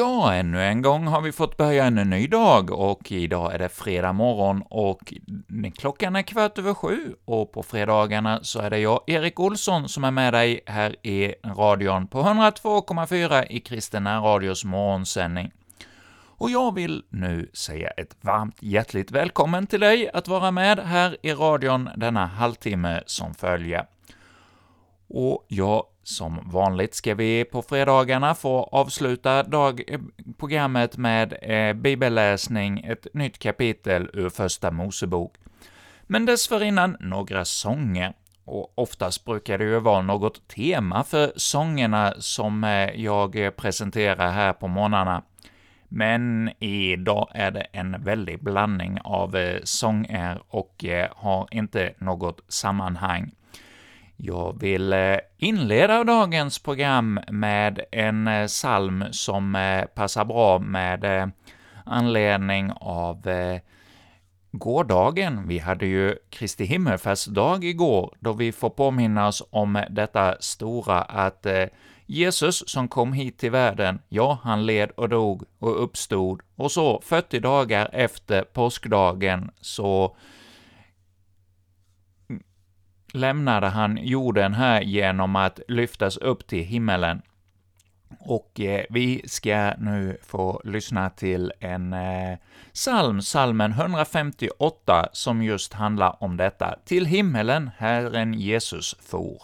Ja, ännu en gång har vi fått börja en ny dag och idag är det fredag morgon och klockan är kvart över sju och på fredagarna så är det jag, Erik Olsson, som är med dig här i radion på 102,4 i Kristen radios morgonsändning. Och jag vill nu säga ett varmt hjärtligt välkommen till dig att vara med här i radion denna halvtimme som följer. Och jag som vanligt ska vi på fredagarna få avsluta dag, eh, programmet med eh, bibelläsning, ett nytt kapitel ur Första Mosebok. Men dessförinnan några sånger, och oftast brukar det ju vara något tema för sångerna som eh, jag presenterar här på morgnarna. Men idag är det en väldig blandning av eh, sånger och eh, har inte något sammanhang. Jag vill eh, inleda dagens program med en eh, psalm som eh, passar bra med anledning av gårdagen. Vi hade ju Kristi himmelfärdsdag igår, då vi får påminna oss om detta stora att Jesus som kom hit till världen, ja, han led och dog och uppstod, och så 40 dagar efter påskdagen så lämnade han jorden här genom att lyftas upp till himmelen. Och eh, vi ska nu få lyssna till en eh, psalm, psalmen 158, som just handlar om detta. Till himmelen Herren Jesus for.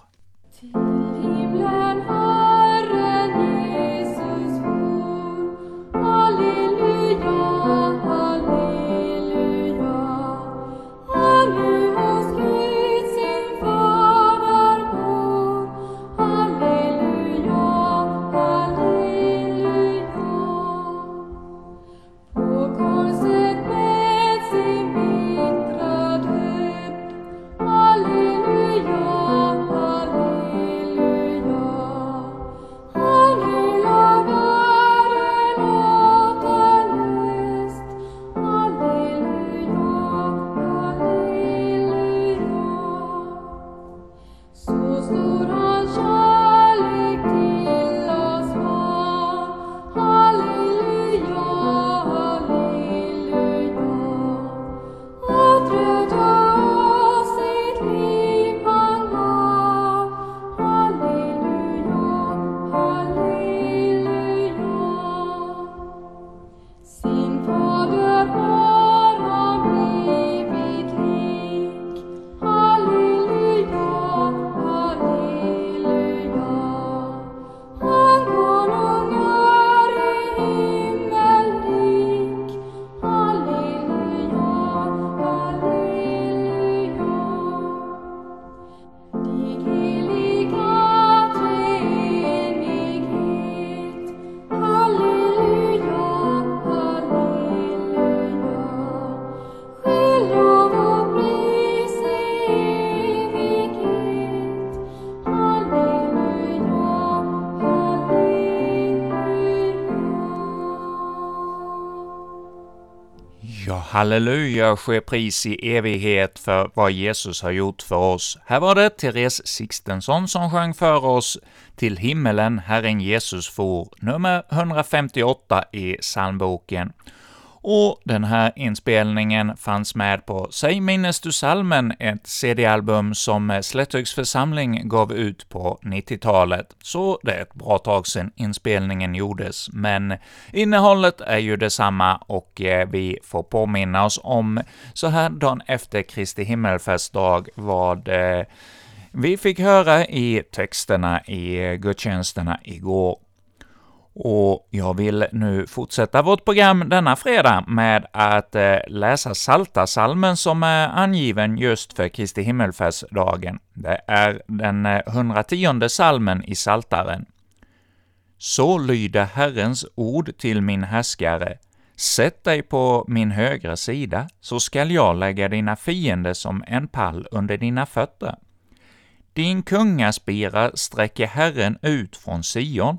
Halleluja ske pris i evighet för vad Jesus har gjort för oss. Här var det Therese Sixtensson som sjöng för oss ”Till himmelen Herren Jesus for”, nummer 158 i psalmboken och den här inspelningen fanns med på Säg minnes du salmen, ett CD-album som Slättöks församling gav ut på 90-talet, så det är ett bra tag sedan inspelningen gjordes, men innehållet är ju detsamma och eh, vi får påminna oss om, så här dagen efter Kristi himmelfärdsdag, vad eh, vi fick höra i texterna i eh, gudstjänsterna igår. Och jag vill nu fortsätta vårt program denna fredag med att eh, läsa salta som är angiven just för Kristi himmelfärdsdagen. Det är den eh, 110 salmen i Saltaren. Så lyder Herrens ord till min härskare, Sätt dig på min högra sida, så skall jag lägga dina fiender som en pall under dina fötter. Din kungaspira sträcker Herren ut från Sion,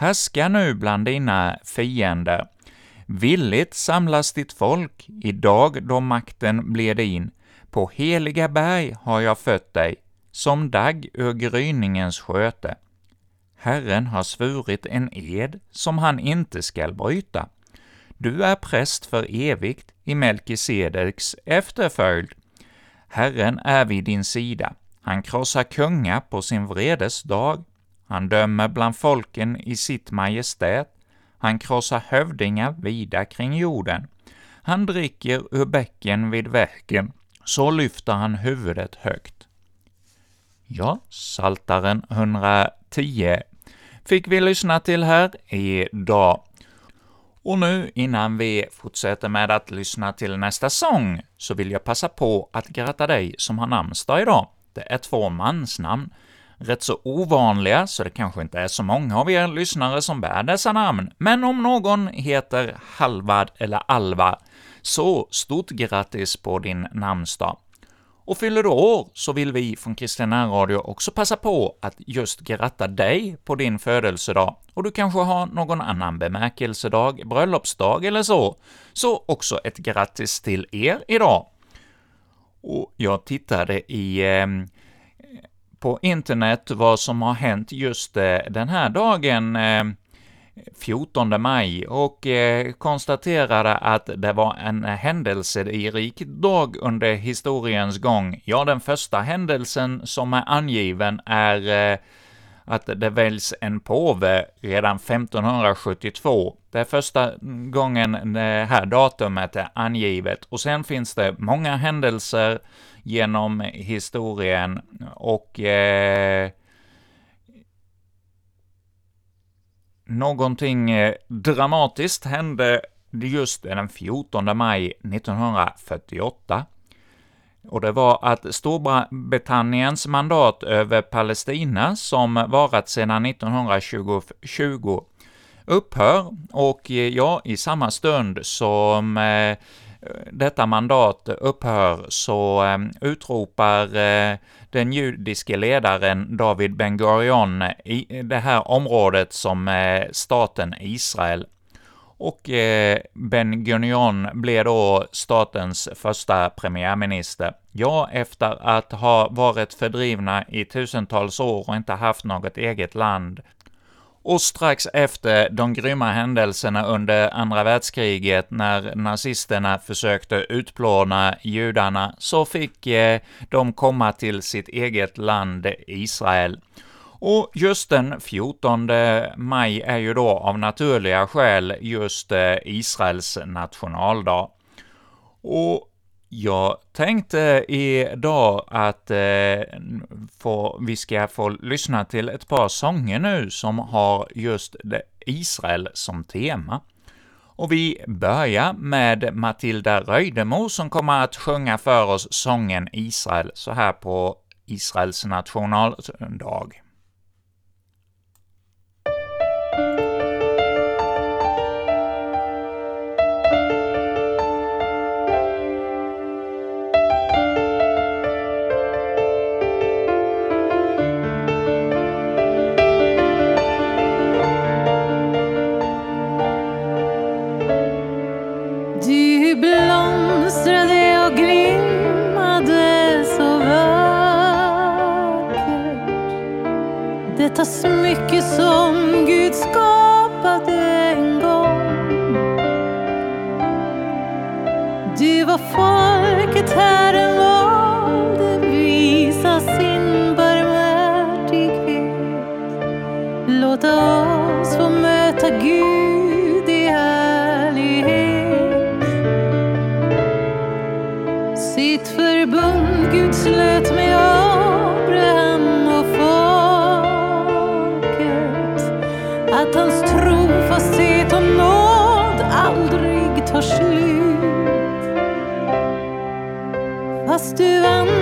Härska nu bland dina fiender. Villigt samlas ditt folk, idag då makten blir din. På heliga berg har jag fött dig, som dagg ur gryningens sköte. Herren har svurit en ed som han inte skall bryta. Du är präst för evigt i Melkisedeks efterföljd. Herren är vid din sida. Han krossar kungar på sin vredes dag. Han dömer bland folken i sitt majestät. Han krossar hövdingar vida kring jorden. Han dricker ur bäcken vid vägen, så lyfter han huvudet högt. Ja, Saltaren 110 fick vi lyssna till här idag. Och nu, innan vi fortsätter med att lyssna till nästa sång, så vill jag passa på att gratta dig som har namnsdag idag. Det är två mansnamn, rätt så ovanliga, så det kanske inte är så många av er lyssnare som bär dessa namn, men om någon heter Halvard eller Alvar, så stort grattis på din namnsdag! Och fyller du år så vill vi från Kristina Radio också passa på att just gratta dig på din födelsedag, och du kanske har någon annan bemärkelsedag, bröllopsdag eller så, så också ett grattis till er idag. Och jag tittade i eh, på internet vad som har hänt just eh, den här dagen, eh, 14 maj och eh, konstaterade att det var en händelserik dag under historiens gång. Ja, den första händelsen som är angiven är att det väljs en påve redan 1572. Det är första gången det här datumet är angivet, och sen finns det många händelser genom historien, och eh, Någonting eh, dramatiskt hände just den 14 maj 1948, och det var att Storbritanniens mandat över Palestina, som varat sedan 1920, upphör, och eh, ja, i samma stund som eh, detta mandat upphör så ehm, utropar eh, den judiske ledaren David Ben Gurion i det här området som eh, staten Israel. Och eh, Ben Gurion blev då statens första premiärminister. Ja, efter att ha varit fördrivna i tusentals år och inte haft något eget land, och strax efter de grymma händelserna under andra världskriget, när nazisterna försökte utplåna judarna, så fick eh, de komma till sitt eget land Israel. Och just den 14 maj är ju då av naturliga skäl just eh, Israels nationaldag. Och jag tänkte idag att eh, få, vi ska få lyssna till ett par sånger nu som har just Israel som tema. Och vi börjar med Matilda Röjdemo som kommer att sjunga för oss sången Israel så här på Israels nationaldag. Detta smycke som Gud skapade en gång. Du var folket Herren valde visa sin barmhärtighet. Låta oss få möta Gud i härlighet. Sitt förbund Gud slöt med oss stuan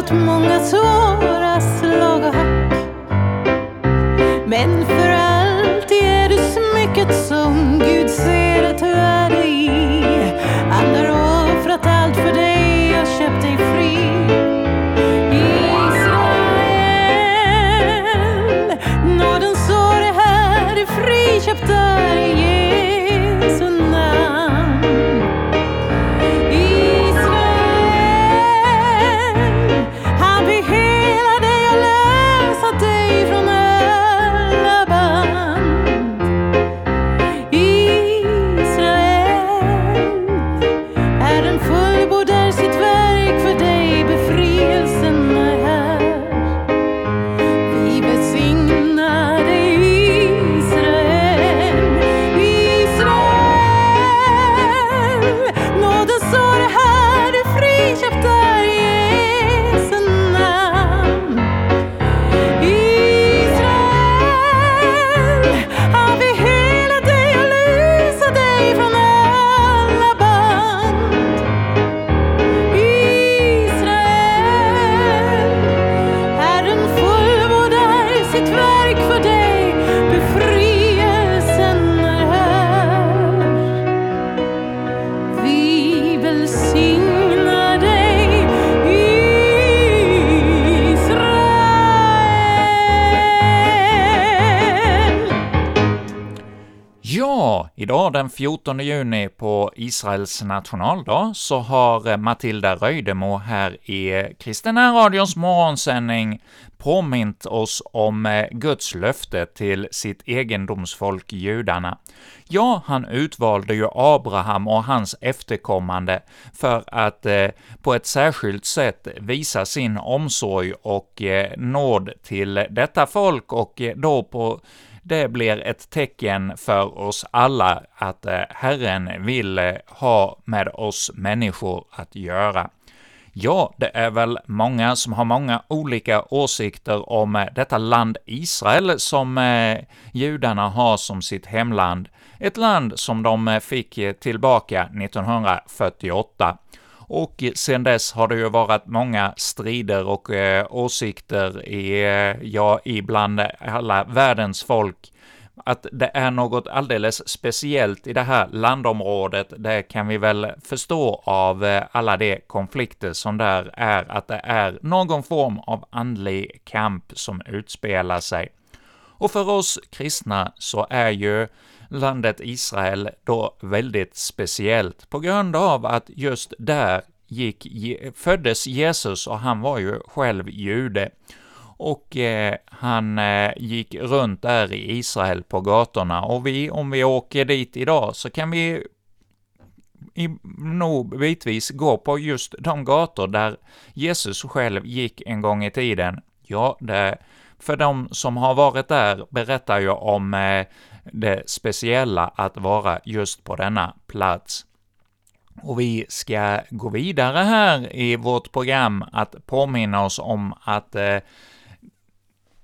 fått många svåra slag och hack. Men för idag den 14 juni på Israels nationaldag så har eh, Matilda Röjdemo här i Kristina Radions morgonsändning påmint oss om eh, Guds löfte till sitt egendomsfolk judarna. Ja, han utvalde ju Abraham och hans efterkommande för att eh, på ett särskilt sätt visa sin omsorg och eh, nåd till detta folk och eh, då på det blir ett tecken för oss alla att eh, Herren vill eh, ha med oss människor att göra. Ja, det är väl många som har många olika åsikter om eh, detta land Israel som judarna har som sitt hemland, ett land som de fick tillbaka 1948. Och sen dess har det ju varit många strider och eh, åsikter i, eh, ja, ibland alla världens folk. Att det är något alldeles speciellt i det här landområdet, det kan vi väl förstå av eh, alla de konflikter som där är, att det är någon form av andlig kamp som utspelar sig. Och för oss kristna så är ju landet Israel då väldigt speciellt på grund av att just där gick, föddes Jesus och han var ju själv jude. Och eh, han eh, gick runt där i Israel på gatorna och vi, om vi åker dit idag så kan vi i, nog bitvis gå på just de gator där Jesus själv gick en gång i tiden. Ja, det, för de som har varit där berättar ju om eh, det speciella att vara just på denna plats. Och vi ska gå vidare här i vårt program att påminna oss om att eh,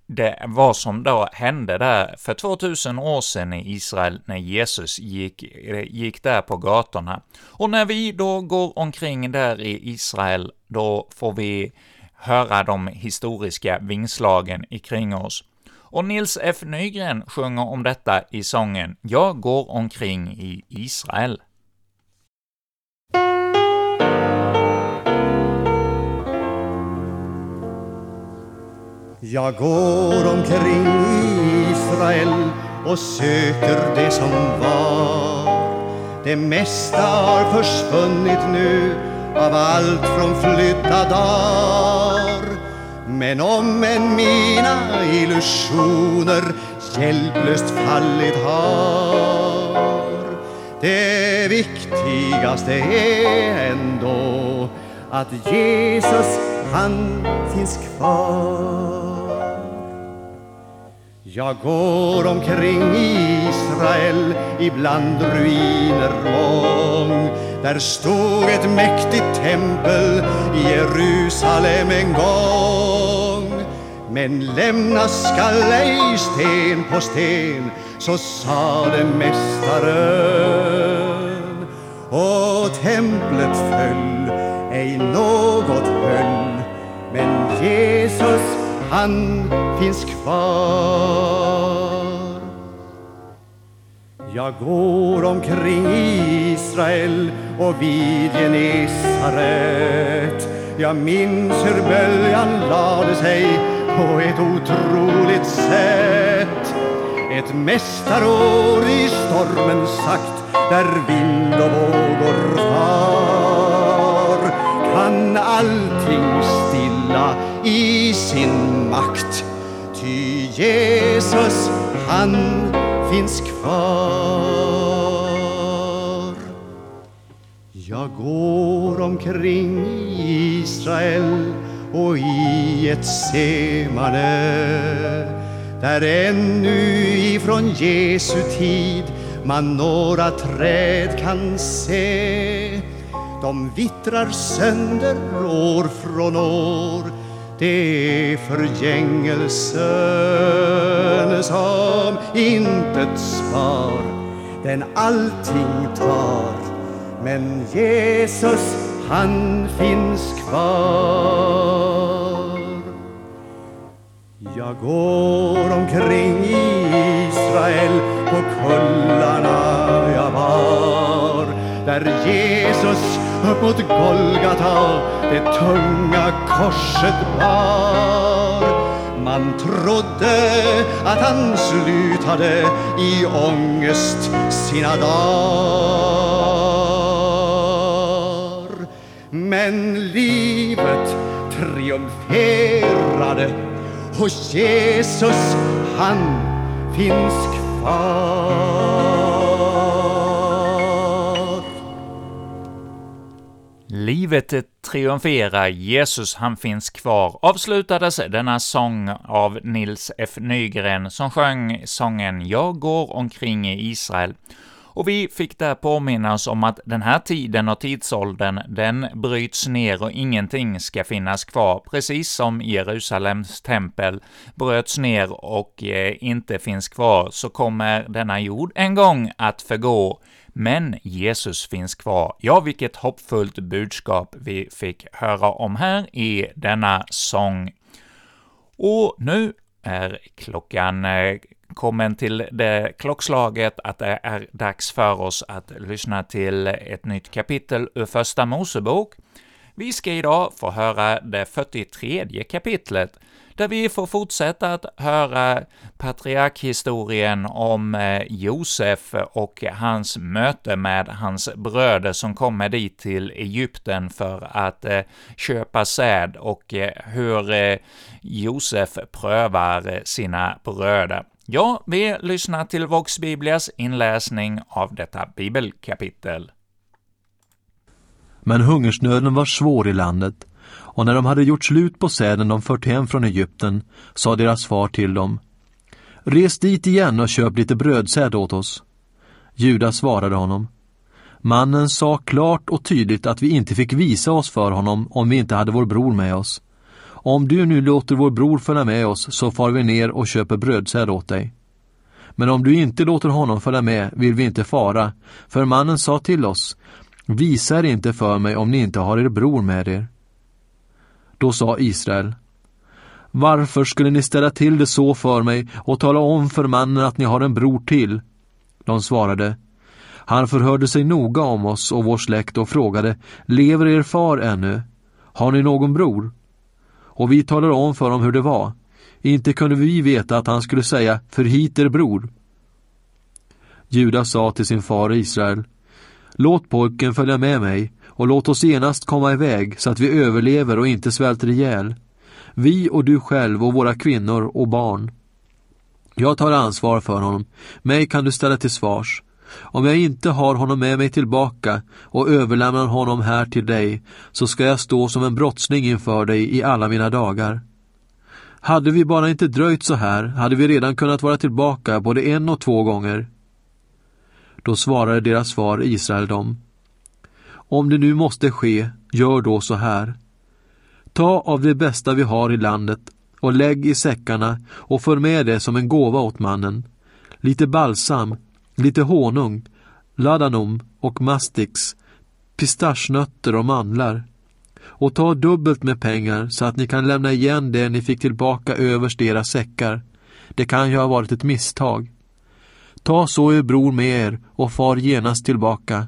det vad som då hände där för 2000 år sedan i Israel när Jesus gick, eh, gick där på gatorna. Och när vi då går omkring där i Israel, då får vi höra de historiska vingslagen ikring oss. Och Nils F. Nygren sjunger om detta i sången ”Jag går omkring i Israel”. Jag går omkring i Israel och söker det som var. Det mesta har försvunnit nu av allt från flydda dagar. Men om än mina illusioner hjälplöst fallit har det viktigaste är ändå att Jesus han finns kvar. Jag går omkring i Israel ibland ruiner och där stod ett mäktigt tempel i Jerusalem en gång. Men lämnas skall ej sten på sten, så sade Mästaren. Och templet föll, ej något höll, men Jesus han finns kvar. Jag går omkring i Israel och vid Genesaret. Jag minns hur böljan lade sig på ett otroligt sätt. Ett mästarår i stormen sagt, där vind och vågor far. Kan allting stilla i sin makt, ty Jesus, han finns kvar. Jag går omkring i Israel och i ett semane där ännu ifrån Jesu tid man några träd kan se. De vittrar sönder år från år det är förgängelsen som intet spar den allting tar. Men Jesus han finns kvar. Jag går omkring i Israel på kullarna jag var där Jesus upp mot Golgata. Det tunga korset bar. Man trodde att han slutade i ångest sina dagar. Men livet triumferade och Jesus. Han finns kvar. Livet triumferar, Jesus han finns kvar, avslutades denna sång av Nils F. Nygren som sjöng sången ”Jag går omkring i Israel”. Och vi fick där påminna oss om att den här tiden och tidsåldern, den bryts ner och ingenting ska finnas kvar, precis som Jerusalems tempel bröts ner och eh, inte finns kvar, så kommer denna jord en gång att förgå, men Jesus finns kvar. Ja, vilket hoppfullt budskap vi fick höra om här i denna sång. Och nu är klockan eh, kommen till det klockslaget att det är dags för oss att lyssna till ett nytt kapitel ur Första Mosebok. Vi ska idag få höra det 43 kapitlet, där vi får fortsätta att höra patriarkhistorien om eh, Josef och hans möte med hans bröder som kommer dit till Egypten för att eh, köpa säd och eh, hur Josef prövar sina bröder. Ja, vi lyssnar till Vox Biblias inläsning av detta bibelkapitel. Men hungersnöden var svår i landet, och när de hade gjort slut på säden de fört hem från Egypten, sa deras far till dem, Res dit igen och köp lite brödsäd åt oss. Judas svarade honom, Mannen sa klart och tydligt att vi inte fick visa oss för honom om vi inte hade vår bror med oss. Om du nu låter vår bror följa med oss så far vi ner och köper brödsäd åt dig. Men om du inte låter honom följa med vill vi inte fara, för mannen sa till oss, visa er inte för mig om ni inte har er bror med er. Då sa Israel, varför skulle ni ställa till det så för mig och tala om för mannen att ni har en bror till? De svarade, han förhörde sig noga om oss och vår släkt och frågade, lever er far ännu? Har ni någon bror? och vi talade om för dem hur det var. Inte kunde vi veta att han skulle säga, för hit er bror. Judas sa till sin far Israel, Låt pojken följa med mig och låt oss genast komma iväg så att vi överlever och inte svälter ihjäl. Vi och du själv och våra kvinnor och barn. Jag tar ansvar för honom, mig kan du ställa till svars. Om jag inte har honom med mig tillbaka och överlämnar honom här till dig, så ska jag stå som en brottsling inför dig i alla mina dagar. Hade vi bara inte dröjt så här hade vi redan kunnat vara tillbaka både en och två gånger. Då svarade deras far Israel dem. Om det nu måste ske, gör då så här. Ta av det bästa vi har i landet och lägg i säckarna och för med det som en gåva åt mannen. Lite balsam, lite honung, ladanum och mastix, pistaschnötter och mandlar. Och ta dubbelt med pengar så att ni kan lämna igen det ni fick tillbaka överst i era säckar. Det kan ju ha varit ett misstag. Ta så er bror med er och far genast tillbaka.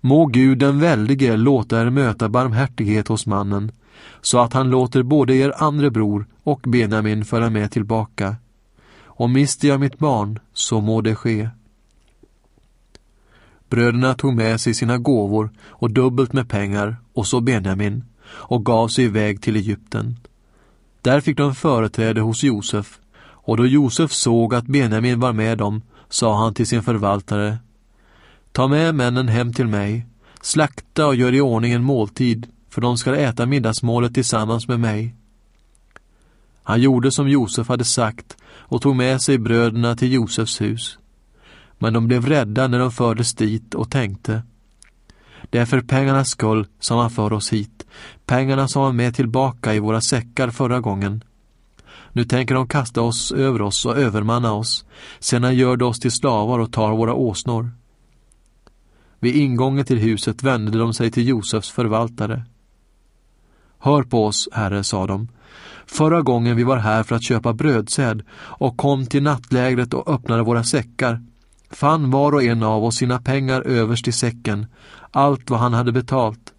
Må Gud den väldige låta er möta barmhärtighet hos mannen, så att han låter både er andre bror och Benjamin föra med tillbaka. Och mister jag mitt barn, så må det ske. Bröderna tog med sig sina gåvor och dubbelt med pengar och så Benjamin och gav sig iväg till Egypten. Där fick de företräde hos Josef och då Josef såg att Benjamin var med dem sa han till sin förvaltare Ta med männen hem till mig, slakta och gör i ordning en måltid för de ska äta middagsmålet tillsammans med mig. Han gjorde som Josef hade sagt och tog med sig bröderna till Josefs hus. Men de blev rädda när de fördes dit och tänkte Det är för pengarnas skull som han för oss hit, pengarna som var med tillbaka i våra säckar förra gången. Nu tänker de kasta oss över oss och övermanna oss, sedan gör de oss till slavar och tar våra åsnor. Vid ingången till huset vände de sig till Josefs förvaltare. Hör på oss, herre, sa de. Förra gången vi var här för att köpa brödsäd och kom till nattlägret och öppnade våra säckar fann var och en av oss sina pengar överst i säcken, allt vad han hade betalt.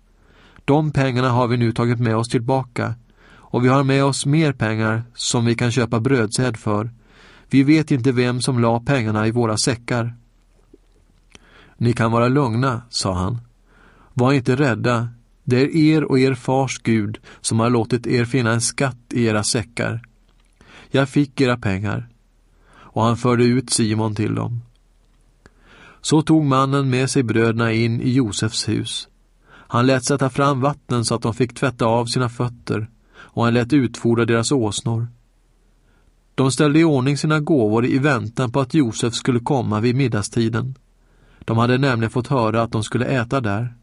De pengarna har vi nu tagit med oss tillbaka och vi har med oss mer pengar som vi kan köpa brödsäd för. Vi vet inte vem som la pengarna i våra säckar. Ni kan vara lugna, sa han. Var inte rädda. Det är er och er fars Gud som har låtit er finna en skatt i era säckar. Jag fick era pengar. Och han förde ut Simon till dem. Så tog mannen med sig bröderna in i Josefs hus. Han lät sätta fram vatten så att de fick tvätta av sina fötter och han lät utfodra deras åsnor. De ställde i ordning sina gåvor i väntan på att Josef skulle komma vid middagstiden. De hade nämligen fått höra att de skulle äta där.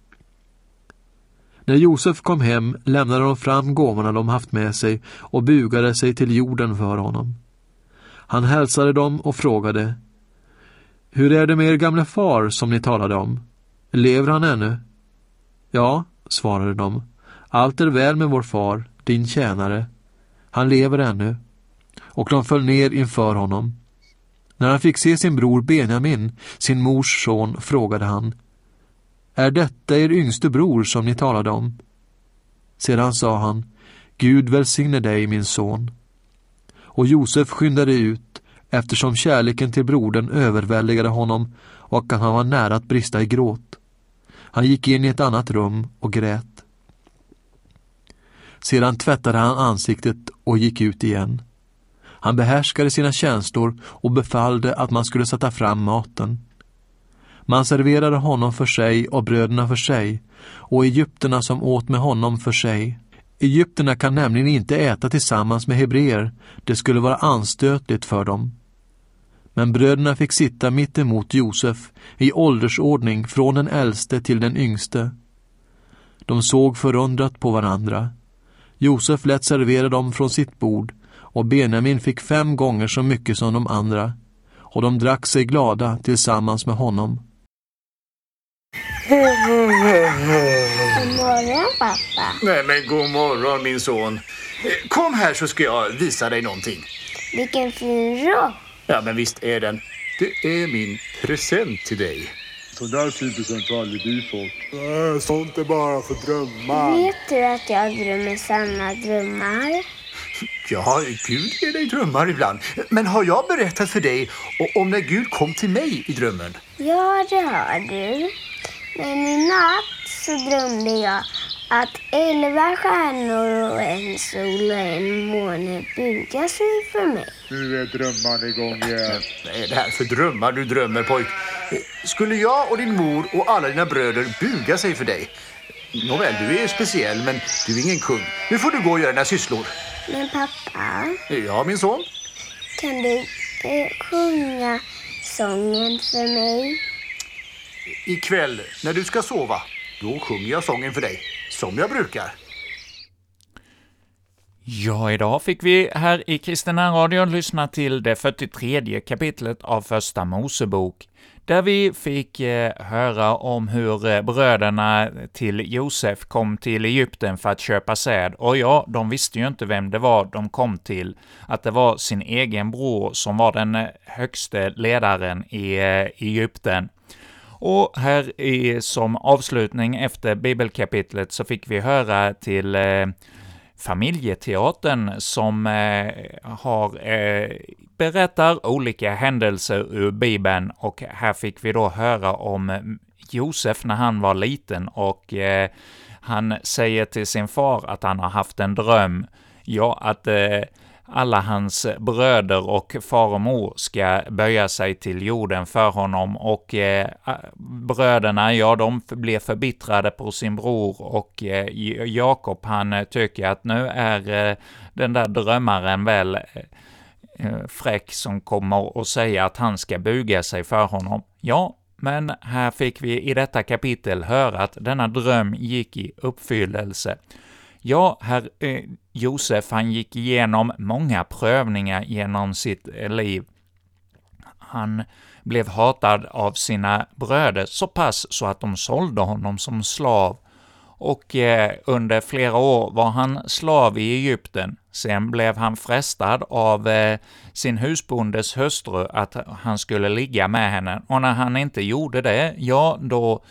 När Josef kom hem lämnade de fram gåvorna de haft med sig och bugade sig till jorden för honom. Han hälsade dem och frågade Hur är det med er gamle far som ni talade om? Lever han ännu? Ja, svarade de. Allt är väl med vår far, din tjänare. Han lever ännu. Och de föll ner inför honom. När han fick se sin bror Benjamin, sin mors son, frågade han Är detta er yngste bror som ni talade om? Sedan sa han Gud välsigne dig, min son. Och Josef skyndade ut eftersom kärleken till brodern överväldigade honom och att han var nära att brista i gråt. Han gick in i ett annat rum och grät. Sedan tvättade han ansiktet och gick ut igen. Han behärskade sina känslor och befallde att man skulle sätta fram maten. Man serverade honom för sig och bröderna för sig och egyptierna som åt med honom för sig. Egyptierna kan nämligen inte äta tillsammans med hebreer, det skulle vara anstötligt för dem. Men bröderna fick sitta mitt emot Josef i åldersordning från den äldste till den yngste. De såg förundrat på varandra. Josef lät servera dem från sitt bord och Benjamin fick fem gånger så mycket som de andra och de drack sig glada tillsammans med honom. God morgon pappa. Nej men god morgon min son. Kom här så ska jag visa dig någonting. Vilken fin rock. Ja men visst är den. Det är min present till dig. Sån där fin present har aldrig du fått. Nej, sånt är bara för drömmar. Vet du att jag drömmer sanna drömmar? Ja, Gud ger dig drömmar ibland. Men har jag berättat för dig om när Gud kom till mig i drömmen? Ja, det har du. Men i natt så drömde jag att elva stjärnor och en sol och en måne bugade sig för mig. Nu är drömmarna igång igen. Vad är det här för drömmar du drömmer pojk? Skulle jag och din mor och alla dina bröder buga sig för dig? Nåväl, du är speciell, men du är ingen kung. Nu får du gå och göra dina sysslor. Men pappa, Ja, min son. kan du sjunga sången för mig? Ikväll, när du ska sova, då sjunger jag sången för dig. Som jag brukar. Ja, idag fick vi här i Kristina Radio lyssna till det 43 kapitlet av Första Mosebok, där vi fick eh, höra om hur eh, bröderna till Josef kom till Egypten för att köpa säd. Och ja, de visste ju inte vem det var de kom till, att det var sin egen bror som var den eh, högste ledaren i eh, Egypten. Och här i, som avslutning efter bibelkapitlet så fick vi höra till eh, familjeteatern som eh, har, eh, berättar olika händelser ur Bibeln, och här fick vi då höra om Josef när han var liten, och eh, han säger till sin far att han har haft en dröm, ja, att eh, alla hans bröder och far och mor ska böja sig till jorden för honom och eh, bröderna, ja, de blir förbittrade på sin bror och eh, Jakob, han eh, tycker att nu är eh, den där drömmaren väl eh, eh, fräck som kommer och säger att han ska buga sig för honom. Ja, men här fick vi i detta kapitel höra att denna dröm gick i uppfyllelse. Ja, herr eh, Josef, han gick igenom många prövningar genom sitt eh, liv. Han blev hatad av sina bröder så pass så att de sålde honom som slav, och eh, under flera år var han slav i Egypten. Sen blev han frestad av eh, sin husbondes hustru att han skulle ligga med henne, och när han inte gjorde det, ja, då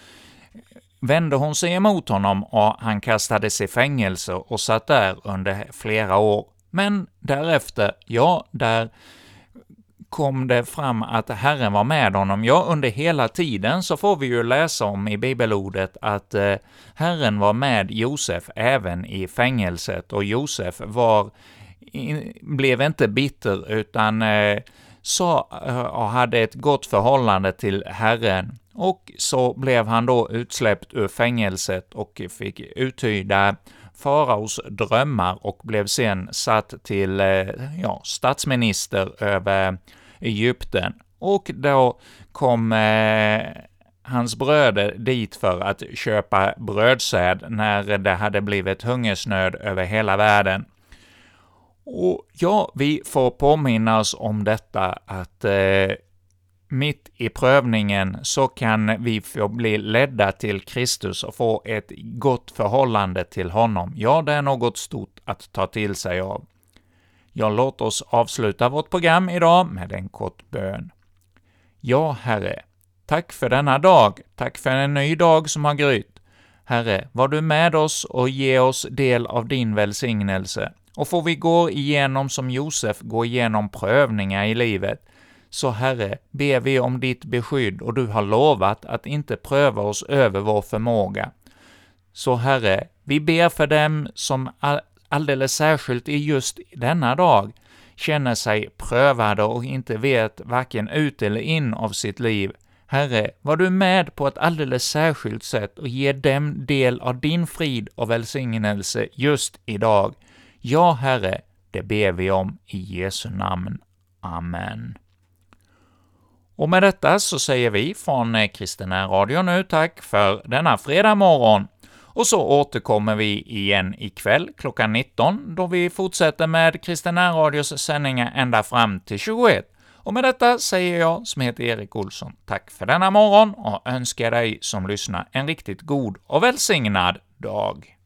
vände hon sig emot honom och han kastades i fängelse och satt där under flera år. Men därefter, ja, där kom det fram att Herren var med honom. Ja, under hela tiden så får vi ju läsa om i bibelordet att eh, Herren var med Josef även i fängelset, och Josef var, in, blev inte bitter, utan eh, sa, eh, och hade ett gott förhållande till Herren och så blev han då utsläppt ur fängelset och fick uttyda faraos drömmar och blev sen satt till eh, ja, statsminister över Egypten. Och då kom eh, hans bröder dit för att köpa brödsäd när det hade blivit hungersnöd över hela världen. Och ja, vi får påminna oss om detta att eh, mitt i prövningen så kan vi få bli ledda till Kristus och få ett gott förhållande till honom. Ja, det är något stort att ta till sig av. Ja, låt oss avsluta vårt program idag med en kort bön. Ja, Herre, tack för denna dag, tack för en ny dag som har grytt. Herre, var du med oss och ge oss del av din välsignelse. Och får vi gå igenom som Josef, gå igenom prövningar i livet, så Herre, ber vi om ditt beskydd och du har lovat att inte pröva oss över vår förmåga. Så Herre, vi ber för dem som alldeles särskilt i just denna dag känner sig prövade och inte vet varken ut eller in av sitt liv. Herre, var du med på ett alldeles särskilt sätt och ge dem del av din frid och välsignelse just idag. Ja, Herre, det ber vi om i Jesu namn. Amen. Och med detta så säger vi från eh, Kristina Radio nu tack för denna fredag morgon. Och så återkommer vi igen ikväll klockan 19, då vi fortsätter med Kristina Radios sändningar ända fram till 21. Och med detta säger jag, som heter Erik Olsson, tack för denna morgon och önskar dig som lyssnar en riktigt god och välsignad dag.